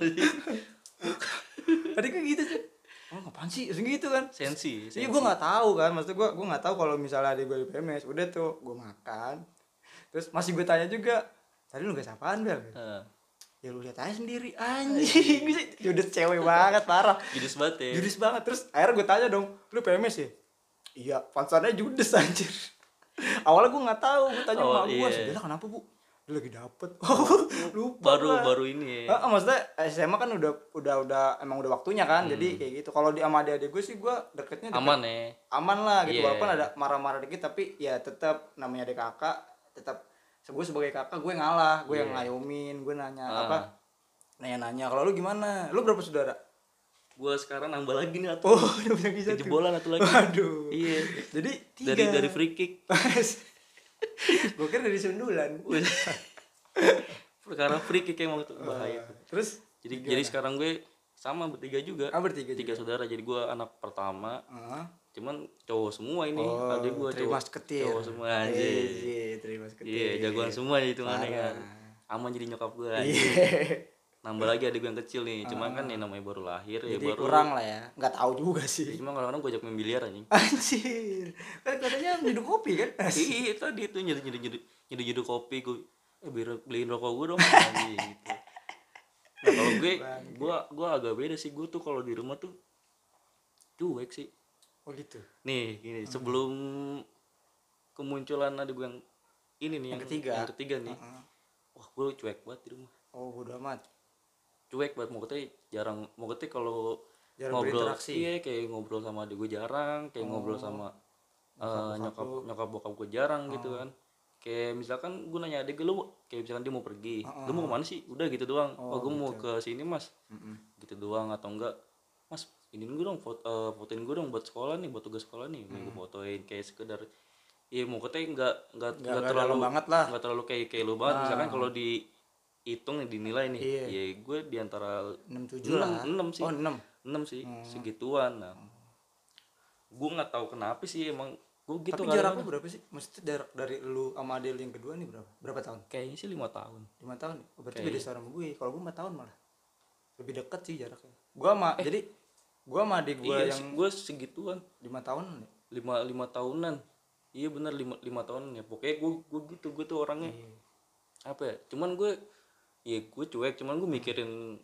tadi kan gitu sih oh ngapain sih? Segitu kan.
Sensi
Iya gue nggak tahu kan, maksud gue gue nggak tahu kalau misalnya ada gue di PMS, udah tuh gue makan, terus masih gue tanya juga, tadi lu gak sapaan bel?
Heeh.
Ya lu lihat aja sendiri, anjing, gue <laughs> sih judes cewek banget parah,
judes banget ya
judes banget, terus akhirnya gue tanya dong, lu PMS ya? Iya, pansannya judes anjir. <laughs> Awalnya gue nggak tahu, gue tanya sama gue,
iya.
sebelah kenapa bu? Dia lagi dapet, <laughs> oh, lupa
baru
gua.
baru ini ya
Ah, maksudnya SMA kan udah udah udah emang udah waktunya kan,
Hmm.
jadi kayak gitu. Kalau di sama adik-adik gue sih gue deketnya deket
aman ya
aman lah gitu
Iya.
walaupun ada marah-marah dikit tapi ya tetap namanya adik kakak tetap gue sebagai kakak gue ngalah gue yang
Iya.
ngayomin gue nanya
Ah.
apa nanya-nanya kalau lu gimana? Lu berapa saudara?
Gua sekarang nambah lagi nih
oh
atau <laughs>
udah punya bisa tuh.
kejebolan atau lagi.
Waduh.
Iya.
Jadi tiga.
dari dari free kick. <laughs>
Gue kira dari sundulan.
Perkara <laughs> free kick emang tuh bahaya tuh.
terus?
Jadi jadi sekarang gue sama bertiga juga.
Ah bertiga
tiga saudara jadi gue anak pertama.
Ah.
cuman cowok semua ini
oh
adik gue
terima
cowok. cowok semua aja
iya terima seketir.
Iya jagoan semua itu kan aman jadi nyokap gue
iya.
Nambah lagi adik gue yang kecil nih cuma kan yang namanya baru lahir ya
jadi
baru
kurang lah ya. Nggak tahu juga sih.
Cuma kadang-kadang gue ajak main biliar anjing.
Anjir. Kan katanya minum kopi kan?
Iya tadi itu nyedih nyedih nyedih nyedih kopi gue eh beliin rokok gue dong <laughs> anjing gitu nah kalau gue gue gue agak beda sih gue tuh kalau di rumah tuh cuek sih
oh gitu
nih gini sebelum kemunculan ada gue yang ini nih yang,
ketiga.
yang ketiga nih
Heeh.
wah gue cuek banget di rumah
oh bodo amat
cuek banget mau katanya jarang mau katanya kalau
Jarang
ngobrol.
Oh.
iya kayak ngobrol sama adik gue jarang kayak ngobrol sama eh, nyokap nyokap bokap gue jarang
Oh.
gitu kan kayak misalkan gue nanya adik lu kayak misalkan dia mau pergi lu mau ke mana sih? Udah gitu doang. Oh, gue mau ke sini mas.
Mm-mm.
gitu doang atau enggak mas ini gue dong foto, eh, fotoin gue dong buat sekolah nih buat tugas sekolah nih. Gue fotoin kayak sekedar Iya mau katanya enggak enggak enggak
nggak
terlalu
banget lah.
enggak terlalu kayak kayak lu banget. Misalkan kalau dihitung dinilai nih
Iya.
ya gue di antara
enam tujuh lah.
enam sih.
Oh enam?
Enam sih segituan. Nah gue nggak tahu kenapa sih emang gue gitu
tapi
kali
jarak lu berapa sih? Maksudnya jarak dari lu sama Adel yang kedua nih berapa? Berapa tahun?
Kayaknya sih lima tahun.
Lima tahun? Oh, berarti beda setahun sama gue. Kalau gue empat tahun malah. Lebih dekat sih jaraknya. Gue sama jadi gue sama adik gue
iya
yang
gue segituan.
lima tahun ya?
lima lima tahunan. Iya benar lima lima tahunan ya. Pokoknya gue gue gitu gue tuh orangnya.
Iya.
apa ya? Cuman gue ya gue cuek. Cuman gue mikirin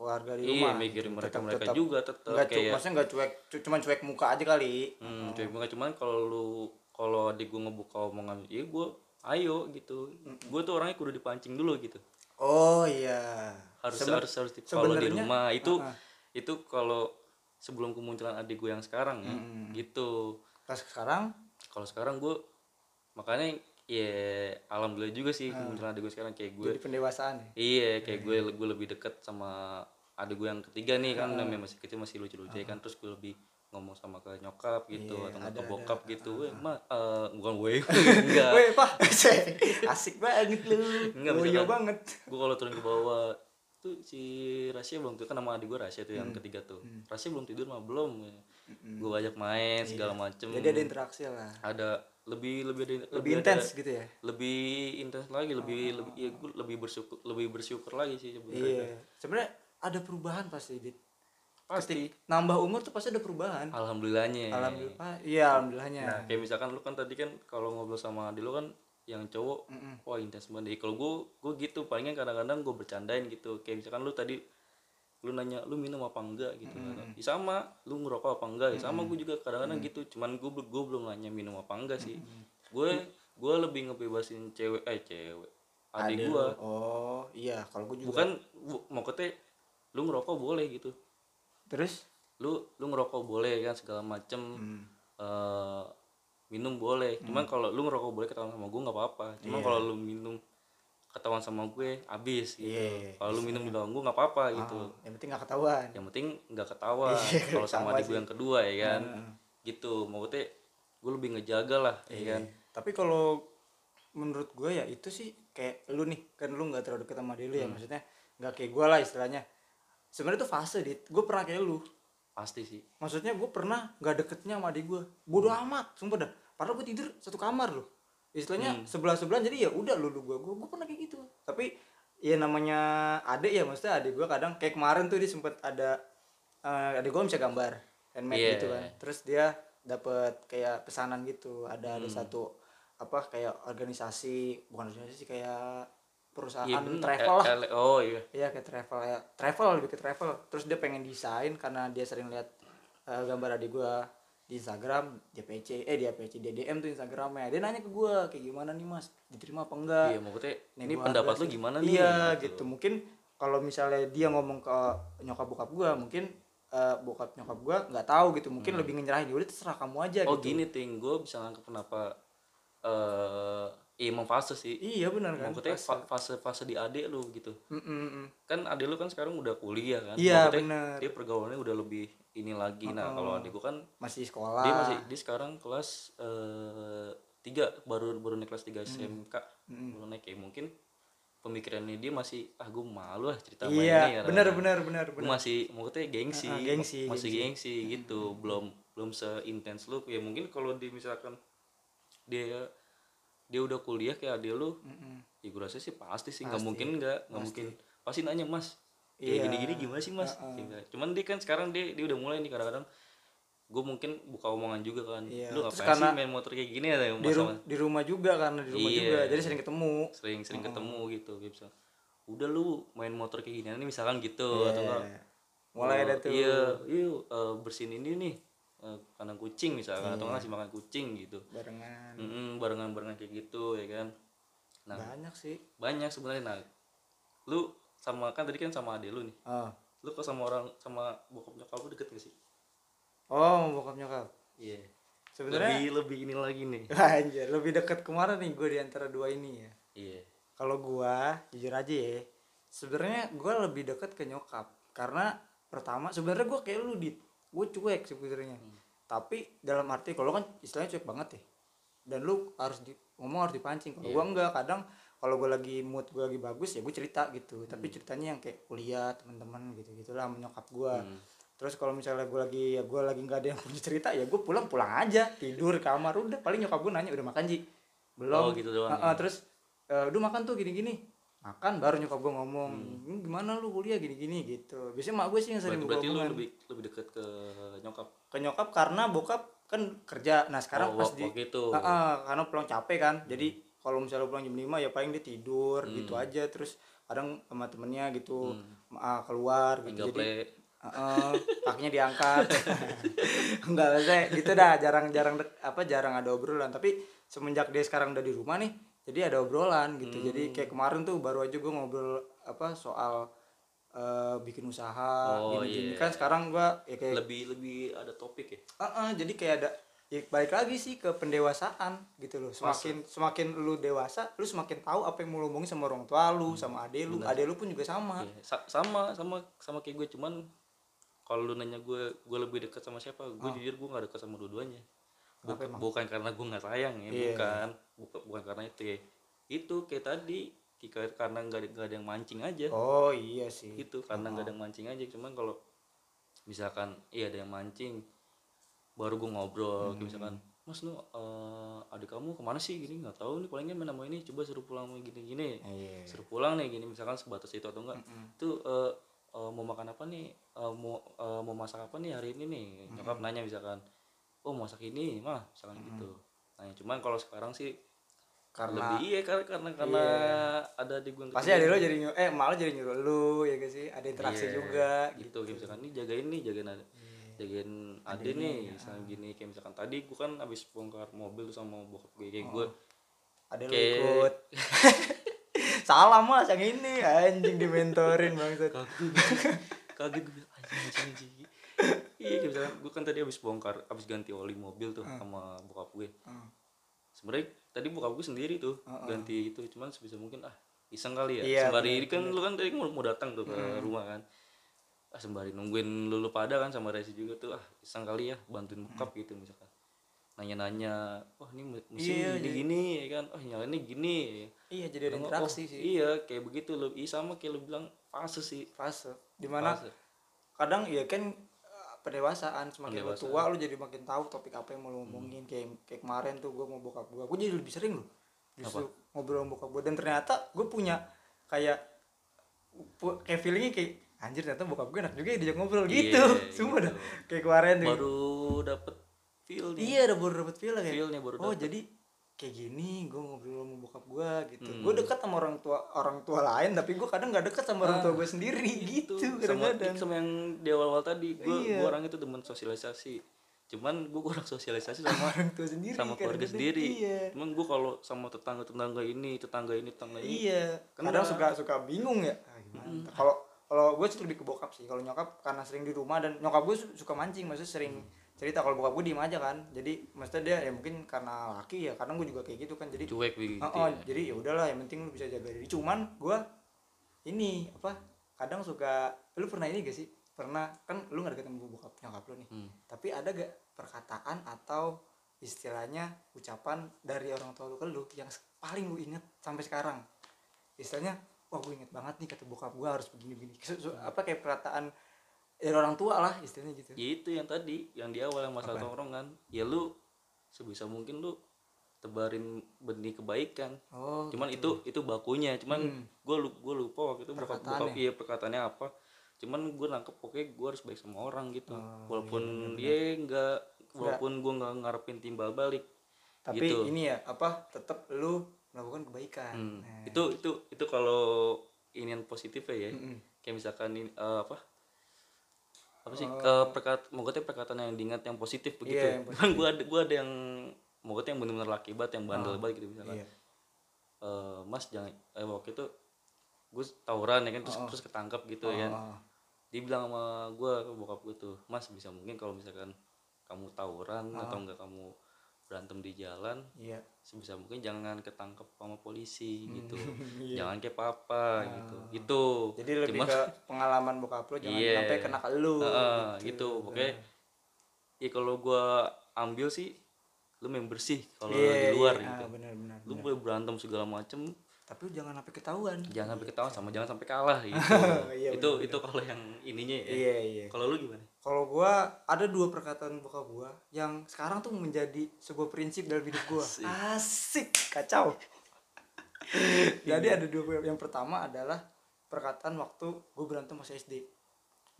keluarga di
iya
rumah.
mikirin mereka
Tetap-
mereka
tetap.
juga tetap
cu-
kayak
maksudnya nggak cuek cu- cuman cuek muka aja kali.
Hmm, cuek banget cuman kalau lu kalau adik gue ngebuka omongan ya gue ayo gitu. Gue tuh orangnya kudu dipancing dulu gitu.
Oh iya.
Harus
Seben-
harus harus di- kalau di rumah. Itu
Ah, ah.
itu kalau sebelum kemunculan adik gue yang sekarang ya gitu.
Pas sekarang?
Kalau sekarang gue makanya ya alhamdulillah juga sih kemunculan adik gue sekarang. Kayak gue
jadi pendewasaan ya?
Iya kayak gue gue lebih deket sama adik gue yang ketiga nih kan namanya masih kecil masih lucu-lucu kan. Terus gue lebih ngomong sama ke nyokap gitu
Iya,
atau
ada-
ke bokap gitu. Weh ma eh, bukan gue
Iya. <laughs>
enggak. <laughs>
Weh, Pak. <laughs> Asik banget lu.
Enggak,
Loyo
misalkan-
banget.
gue kalau turun ke bawah tuh si Rasya belum tidur kan nama adik gue Rasya tuh
Hmm.
yang ketiga tuh. Rasya belum tidur mah belum. Gue ajak main segala macem.
Iya. Jadi ada interaksi lah.
ada lebih lebih ada
Lebih intens gitu ya.
lebih intens lagi lebih lebih ya gue lebih bersyukur lebih bersyukur lagi sih sebenarnya
Iya. Sebenarnya ada perubahan pasti, Dit.
pasti
Nambah umur tuh pasti ada perubahan.
alhamdulillahnya
Alhamdulillah. Iya, alhamdulillahnya.
nah kayak misalkan lu kan tadi kan kalau ngobrol sama adik lu kan yang cowok wah intens banget kalau gue gue gitu palingan kadang-kadang gue bercandain gitu kayak misalkan lu tadi lu nanya lu minum apa enggak? gitu kan. Ya sama lu ngerokok apa enggak? Ya sama gue juga kadang-kadang gitu. Cuman gue gue belum nanya minum apa enggak sih. Gue gue lebih ngebebasin cewek eh cewek adik gue
Oh, iya, kalau gue juga.
bukan bu, mau kete lu ngerokok boleh gitu.
Terus?
Lu lu ngerokok boleh kan segala macem.
Hmm.
eh, minum boleh. Cuman kalau lu ngerokok boleh ketahuan sama gue nggak apa-apa. Cuman kalau lu minum ketahuan sama gue abis gitu.
Iya,
kalau lu minum di belakang gue nggak apa-apa gitu.
oh, yang penting gak ketahuan.
yang penting nggak ketahuan.
Iya,
kalau sama adik gue yang kedua ya kan?
Heeh.
gitu. Maksudnya gue lebih ngejaga lah ya kan?
Tapi kalau menurut gue ya itu sih kayak lu nih kan lu nggak terlalu deket sama dia lu ya maksudnya nggak kayak gue lah istilahnya. Sebenarnya itu fase dit. Gue pernah kayak lu.
Pasti sih.
Maksudnya gue pernah nggak deketnya sama adik gue bodoh amat sumpah dah. Padahal gue tidur satu kamar loh istilahnya sebelah sebelah jadi ya udah lu lu gue gue gue pernah kayak gitu. Tapi ya namanya adik ya maksudnya adik gue kadang kayak kemarin tuh dia sempet ada eh adik gue bisa gambar handmade
Iya.
gitu kan. Terus dia dapat kayak pesanan gitu ada ada satu apa kayak organisasi bukan organisasi kayak perusahaan
Iya bener.
travel lah.
Eh, oh iya.
Iya kayak travel ya travel lebih ke travel. Terus dia pengen desain karena dia sering lihat eh, gambar adik gua di Instagram dia PC eh dia PC dia DM tuh Instagramnya. Dia nanya ke gua kayak gimana nih mas? Diterima apa enggak?
Iya maksudnya
Nih,
ini pendapat lu gimana nih?
Iya gitu. mungkin kalau misalnya dia ngomong ke nyokap bokap gua mungkin eh, bokap nyokap gua nggak tahu gitu. Mungkin lebih ngerahin udah terserah kamu aja
Hmm. oh
gitu.
gini ting. Gue bisa nangkep kenapa eh iya emang fase sih.
Iya benar kan?
Maksudnya
Pas-
fa- fase fase di adik lu gitu.
Mm, mm,
kan adik lu kan sekarang udah kuliah kan?
Iya, bener.
dia pergaulannya udah lebih ini lagi. Nah kalau adik gua kan
masih sekolah.
dia masih dia sekarang kelas eh, tiga baru baru naik kelas
Hmm.
3 SMK baru naik ya mungkin pemikirannya dia masih ah gue malu lah cerita
iya
ini ya.
benar benar benar benar
masih maksudnya gengsi,
Ah, ah, gengsi,
masih
gengsi.
gengsi, gitu. Belum belum seintens lu. Ya mungkin kalau dia misalkan dia dia udah kuliah kayak adik lu ya gue rasa sih pasti sih. Nggak mungkin nggak nggak mungkin. Pasti nanya mas kayak
Iya.
gini-gini gimana sih mas? Kayak, cuman dia kan sekarang dia dia udah mulai nih kadang-kadang gue mungkin buka omongan juga kan.
Iya,
lu
terus
ngapain sih
karena
main motor kayak gini ya
di, ru- di rumah juga karena di rumah
Iya.
juga. Jadi sering ketemu.
Sering sering ketemu gitu bisa udah lu main motor kayak gini ini misalkan gitu atau enggak
Iya. mulai
Oh,
ada tuh.
iya yuk eh, bersihin ini nih eh, kandang kucing misalkan atau
Iya.
ngasih makan kucing gitu.
Barengan.
Mm-mm, barengan-barengan kayak gitu ya kan? Nah
banyak sih.
banyak sebenarnya. Nah lu sama kan tadi kan sama ade lu nih.
Oh
lu kok sama orang sama bokap nyokap lu deket gak sih?
Oh mau bokap nyokap?
Iya.
Sebenarnya
lebih lebih ini lagi nih. <laughs>
Anjir lebih dekat ke mana nih gue di antara dua ini ya.
Iya.
Kalau gua jujur aja ya sebenarnya gua lebih dekat ke nyokap. Karena pertama sebenarnya gua kayak lu dit. Gue cuek sebenarnya. Tapi dalam arti kalau kan istilahnya cuek banget ya. Dan lu harus di, ngomong harus dipancing. Kalau gua enggak kadang kalau gua lagi mood gua lagi bagus ya gue cerita gitu. Tapi ceritanya yang kayak kuliah teman-teman gitu gitulah sama nyokap gua.
Hmm.
terus kalau misalnya gue lagi ya gue lagi nggak ada yang punya cerita ya gue pulang pulang aja. Tidur kamar udah. Paling nyokap gue nanya udah makan ji? Belum.
Oh, gitu doang,
Heeh, terus "Eh, udah makan tuh gini gini makan baru nyokap gue ngomong. "Hmm, gimana lu kuliah gini gini gitu. Biasanya mak gue sih yang sering
berarti, berarti lu lebih lebih deket ke nyokap?
Ke nyokap karena bokap kan kerja. Nah sekarang
Oh,
pas
waktu
di
itu.
Heeh, karena pulang capek kan. Jadi kalau misalnya pulang jam 5 ya paling dia tidur gitu
Hmm.
aja. Terus kadang sama temennya gitu ah, keluar gitu.
Tinggal
jadi
play
Heeh, kakinya diangkat. <laughs> Enggak saya gitu dah jarang-jarang apa jarang ada obrolan. Tapi semenjak dia sekarang udah di rumah nih jadi ada obrolan gitu.
Hmm.
jadi kayak kemarin tuh baru aja gue ngobrol apa soal eh, bikin usaha
Oh,
gini-gini.
iya.
kan sekarang gua ya kayak
lebih lebih ada topik ya?
Heeh, jadi kayak ada ya balik lagi sih ke pendewasaan gitu loh. Semakin semakin lu dewasa lu semakin tahu apa yang mau lu omongin sama orang tua lu sama ade lu. ade lu pun juga sama.
Iya, sa- sama sama sama kayak gue. Cuman kalau lu nanya gue gue lebih dekat sama siapa? Gue jujur gue gak dekat sama dua-duanya. Bukan, bukan karena gue nggak sayang ya
Iya.
bukan. Bukan bukan karena itu ya. Itu kayak tadi karena nggak ada, yang mancing aja.
Oh iya sih.
Gitu karena nggak ada yang mancing aja. Cuman kalau misalkan iya ada yang mancing baru gue ngobrol kayak misalkan mas lu eh, adik kamu ke mana sih? Gini nggak tahu nih palingnya main sama ini coba suruh pulang gini gini
Iya.
suruh pulang nih gini misalkan sebatas itu atau enggak. Itu eh, eh, mau makan apa nih? Eh, mau eh, mau masak apa nih hari ini nih? Nyokap nanya misalkan oh masak ini mah misalkan gitu. Nah cuman kalau sekarang sih
karena
lebih iya karena karena, karena ada di gue
pasti ada lo jadi nyuruh eh malah jadi nyuruh lu ya gak sih? Ada interaksi
Iya,
juga
gitu kayak misalkan nih jagain nih jagain ada jagain ade nih misalkan gini kayak misalkan tadi gue kan abis bongkar mobil sama bokap gue kayak gue
ada lu
Kayak-
ikut. <laughs> Salah mas yang ini anjing dimentorin bangsat.
Kaget kaget gue anjing anjing iya kayak misalkan gue kan tadi abis bongkar abis ganti oli mobil tuh sama bokap gue
Hmm.
sebenarnya tadi bokap gue sendiri tuh ganti itu cuman sebisa mungkin ah iseng kali ya.
Iya,
sembari kan lu kan tadi mau, mau datang tuh ke rumah kan ah sembari nungguin lu, lu pada kan sama Resi juga tuh ah iseng kali ya bantuin bokap gitu misalkan. Nanya-nanya wah ini mesin
Iya,
gini gini ya kan. Oh nyalainnya gini.
Iya jadi ada interaksi
oh,
sih.
iya kayak begitu lu iya sama kayak lu bilang fase sih.
Fase. Di mana
Fase.
kadang ya kan eh, pendewasaan semakin
Pendewasaan.
tua lu jadi makin tahu topik apa yang mau lu ngomongin kayak kayak kemarin tuh gue mau bokap gue gue jadi lebih sering loh. Justru ngobrol sama bokap gue dan ternyata gue punya kayak kayak feelingnya kayak anjir ternyata bokap gue enak juga ya diajak ngobrol.
Iya,
gitu. semua
gitu.
dah. Kayak kemarin
baru dapet feel nih.
Iya udah baru dapet feel kayak.
Feel-nya baru
oh
dapet.
jadi kayak gini gue ngobrol sama bokap gue gitu.
Hmm.
gue dekat sama orang tua orang tua lain tapi gue kadang nggak deket sama orang tua gue sendiri gitu.
Ah, sama
kadang-kadang.
sama yang di awal-awal tadi gue
Iya.
orang itu demen sosialisasi. Cuman gue kurang sosialisasi sama <laughs>
orang tua sendiri
sama keluarga sendiri.
Iya.
Cuman gue kalau sama tetangga tetangga ini tetangga ini tetangga ini.
Iya.
Kena.
kadang suka suka bingung ya. Ah, gimana? Kalau kalau gue sih lebih ke bokap sih. Kalau nyokap karena sering di rumah dan nyokap gue su- suka mancing maksudnya sering cerita kalau bokap gue diem aja kan. Jadi maksudnya dia ya mungkin karena laki ya kadang gue juga kayak gitu kan. Jadi
cuek begitu
Oh, oh,
ya.
jadi ya udahlah yang penting lu bisa jaga diri. Cuman gua ini apa kadang suka lu pernah ini gak sih? Pernah kan lu nggak sama bokap nyokap lu nih.
Hmm.
tapi ada gak perkataan atau istilahnya ucapan dari orang tua lu ke lu yang paling lu inget sampai sekarang? Istilahnya wah gue inget banget nih kata bokap gua harus begini begini Su- su- apa kayak perkataan dari orang tua lah istilahnya gitu.
Ya itu yang tadi yang di awal yang masalah
Apa?
tongkrongan. Ya lu sebisa mungkin lu tebarin benih kebaikan.
Oh
cuman
gitu.
itu itu bakunya. Cuman
Hmm.
gue lu gue lupa waktu itu bokap bokap iya perkataannya apa. Cuman gue nangkep pokoknya gue harus baik sama orang gitu.
Oh,
walaupun
iya,
dia enggak walaupun gue nggak ngarepin timbal balik
tapi
gitu.
ini ya apa tetap lu melakukan kebaikan
Hmm.
Nah.
itu itu itu kalau ini yang positif ya
Mm-mm.
kayak misalkan ini eh, apa apa sih
Oh.
eh, perkat maksudnya perkataan yang diingat yang positif begitu
Iya, yang
cuman <laughs> gue ada gue ada yang maksudnya yang benar-benar laki banget yang bandel
Oh.
banget gitu misalkan
Iya.
eh, mas jangan eh, waktu itu gue tawuran ya kan terus
Oh, oh.
terus ketangkap gitu ya kan
Oh,
dia bilang sama gue bokap gue tuh mas bisa mungkin kalau misalkan kamu tawuran
Oh.
atau enggak kamu berantem di jalan
iya.
sebisa mungkin jangan ketangkep sama polisi gitu. <laughs>
Iya.
jangan kayak papa gitu
Ah.
gitu.
Jadi lebih
Cuman-
ke pengalaman bokap lu jangan
Iya.
sampai kena ke lu
Heeh, gitu. pokoknya ya kalau gue ambil sih lu main bersih kalau
Iya,
di luar
iya.
gitu.
Ah, benar benar
lu
benar.
boleh berantem segala macem.
Tapi lu jangan sampai ketahuan.
Jangan sampai ketawa sama jangan sampai kalah <laughs> gitu.
Iya,
itu
benar,
itu kalau yang ininya ya.
Iya iya.
Kalau lu gimana
kalau gua ada dua perkataan bokap gua yang sekarang tuh menjadi sebuah prinsip dalam hidup gua.
Asik.
asik kacau. <laughs> Jadi ada dua yang pertama adalah perkataan waktu gue berantem masih SD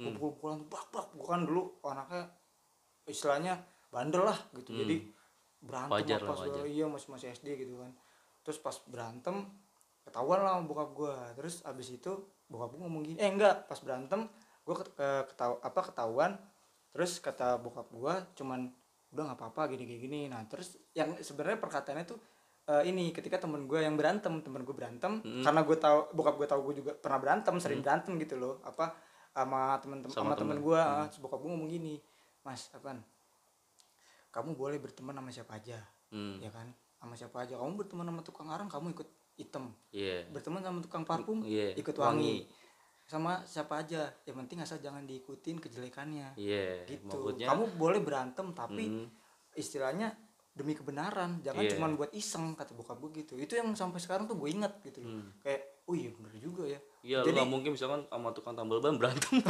gue
Hmm.
pukul-pukulan bak bak. Gue kan dulu anaknya istilahnya bandel lah gitu.
Hmm.
jadi berantem
Wajar
apa segala iya masih masih SD gitu kan. Terus pas berantem ketahuan lah sama bokap gue terus abis itu bokap gue ngomong gini eh enggak. Pas berantem gue ketahu apa ketahuan terus kata bokap gue cuman udah nggak apa-apa gini gini gini. Nah terus yang sebenarnya perkataannya tuh eh, ini ketika temen gue yang berantem temen gue berantem
Mm.
karena gue tahu bokap gue tahu gue juga pernah berantem sering berantem gitu loh apa sama temen-temen
Sama
sama temen
temen.
gue
Hmm.
bokap gue ngomong gini mas apaan? Kamu boleh berteman sama siapa aja.
Hmm.
Ya kan? Sama siapa aja. Kamu berteman sama tukang arang kamu ikut hitam.
Iya.
Berteman sama tukang parfum
Iya,
ikut wangi. Sama siapa aja. Yang penting asal jangan diikutin kejelekannya.
Iya
gitu.
maksudnya
kamu boleh berantem tapi
hmm,
istilahnya demi kebenaran. Jangan
Iya.
cuman buat iseng kata bokap gue gitu. Itu yang sampai sekarang tuh gue inget gitu loh.
Hmm.
kayak oh iya bener juga ya.
Iya, lu
Jadi-
nggak mungkin misalkan sama tukang tambal ban berantem.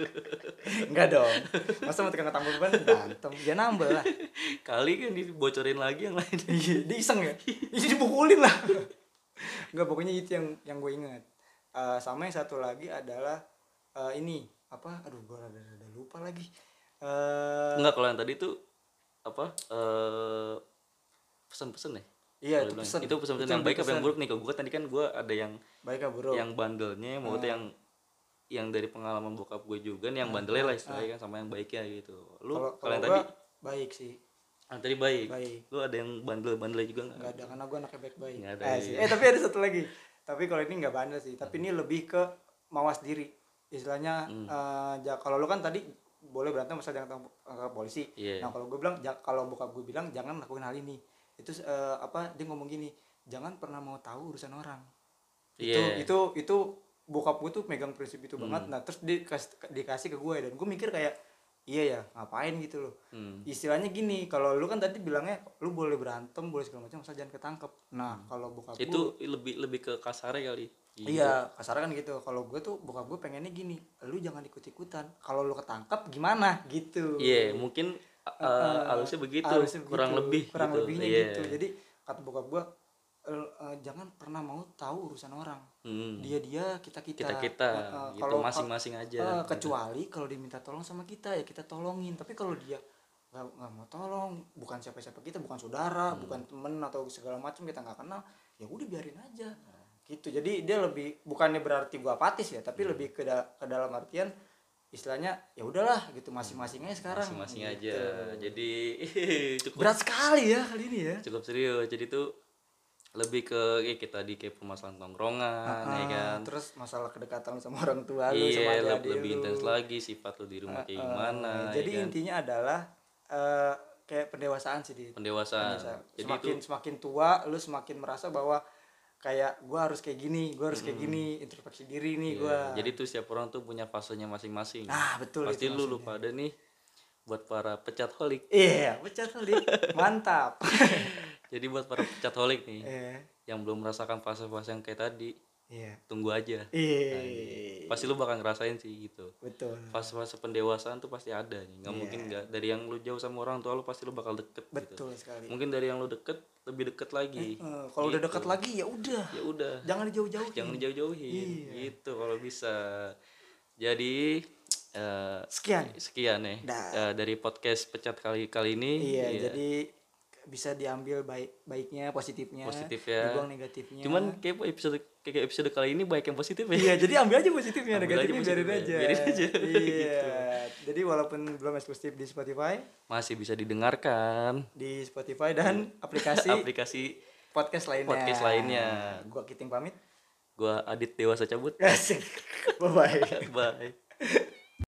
<laughs>
enggak dong. Masa mau tukang tambal ban berantem? Dia nambah lah.
Kali kan dibocorin lagi yang lain.
iya dia iseng ya? Ini dipukulin lah. Enggak pokoknya itu yang yang gue inget Eh, sama yang satu lagi adalah eh, ini apa aduh gue rada rada lupa lagi eh
Enggak kalau yang tadi tuh apa eh pesan-pesan ya?
iya itu pesan
Itu pesan-pesan
Itu
yang baik apa yang buruk nih? Kalau gue tadi kan gue ada yang
baik ya bro
yang bandelnya, maksudnya
Ah.
yang yang dari pengalaman bokap gue juga nih yang bandelnya lah istilahnya kan sama yang baiknya gitu. Lu
kalau
kalau yang
gua
tadi
baik sih
yang tadi baik.
baik
Lu ada yang bandel-bandel juga nggak?
nggak ada karena gue anaknya baik-baik
Nggak ada,
eh,
iya.
eh tapi ada satu lagi tapi kalau ini nggak bandel sih tapi ini lebih ke mawas diri istilahnya
Hmm.
eh, ja- kalau lu kan tadi boleh berantem asal jangan tangkap tangkap polisi
Iya.
nah kalau gue bilang ja- kalau bokap gue bilang jangan lakuin hal ini itu eh, apa dia ngomong gini jangan pernah mau tahu urusan orang itu
Iya.
itu itu bokap gue tuh megang prinsip itu
Hmm.
banget nah terus dikasih dikasih ke gue ya, dan gue mikir kayak iya ya ngapain gitu loh
Hmm.
istilahnya gini kalau lu kan tadi bilangnya lu boleh berantem boleh segala macam asal jangan ketangkep nah kalau bokap
Hmm. Itu lebih lebih ke kasarnya kali.
gue iya kasar kan gitu kalau gue tuh bokap gue pengennya gini lu jangan ikut ikutan kalau lu ketangkep gimana gitu
Iya, mungkin uh,
Eh,
halusnya begitu,
harusnya
kurang
begitu.
lebih
kurang
gitu.
lebihnya
Iya.
gitu jadi kata bokap gue eh, jangan pernah mau tahu urusan orang
Hmm.
dia dia kita kita
kita kita
Eh,
gitu
kalau
masing-masing aja gitu.
kecuali kalau diminta tolong sama kita ya kita tolongin tapi kalau dia nggak mau tolong bukan siapa siapa kita bukan saudara
Hmm.
bukan temen atau segala macam kita nggak kenal ya udah biarin aja gitu jadi dia lebih bukannya berarti gua apatis ya
Hmm.
tapi lebih ke, da- ke dalam artian istilahnya ya udahlah gitu masing-masingnya sekarang
masing-masing
gitu.
aja jadi <laughs> cukup
berat sekali ya kali ini ya
cukup serius jadi tuh lebih ke kayak kita di kayak permasalahan tongkrongan ya
Ah,
kan?
terus masalah kedekatan sama orang tua lu sama
iya
adik
lebih, lebih intens lagi sifat lu di rumah kayak gimana
Eh,
ya
jadi
kan?
intinya adalah eh, kayak pendewasaan sih di
pendewasaan.
Pendewasaan.
jadi
semakin
itu
semakin tua lu semakin merasa bahwa kayak gua harus kayak gini gua harus kayak gini introspeksi diri nih gua.
Hmm. jadi tuh setiap orang tuh punya fasenya masing-masing.
Nah betul
pasti
itu
lu lupa ada nih buat para pecat holik.
Iya pecat kali mantap. <laughs>
Jadi buat para pecat holik nih
eh
yang belum merasakan fase-fase yang kayak tadi
iya.
tunggu aja.
Iya.
Pasti lu bakal ngerasain sih gitu.
Betul.
Fase-fase pendewasaan tuh pasti ada nih. Nggak
Iya.
mungkin nggak. Dari yang lu jauh sama orang tua lu pasti lu bakal deket gitu.
Betul sekali.
Mungkin dari yang lu deket lebih deket lagi.
Eh, kalau udah dekat lagi ya udah.
Ya udah.
Jangan dijauh-jauhin.
Jangan dijauh-jauhin.
Iya.
gitu kalau bisa. Jadi eh,
sekian
sekian nih
Dah.
eh, dari podcast pecat kali kali ini
Iya, jadi bisa diambil baik baiknya, positifnya,
Positif ya.
dibuang negatifnya.
cuman kayak episode kayak episode kali ini banyak yang positif ya
iya, jadi ambil aja positifnya,
Ambil aja
negatifnya biarin
positifnya,
aja.
biarin aja.
Iya. <laughs> Jadi walaupun belum eksklusif di Spotify,
masih bisa didengarkan
di Spotify dan aplikasi <laughs>
aplikasi
podcast lainnya.
podcast lainnya.
Gua Kiting pamit.
gua Adit Dewasa cabut <laughs>
Asik. Bye bye.
bye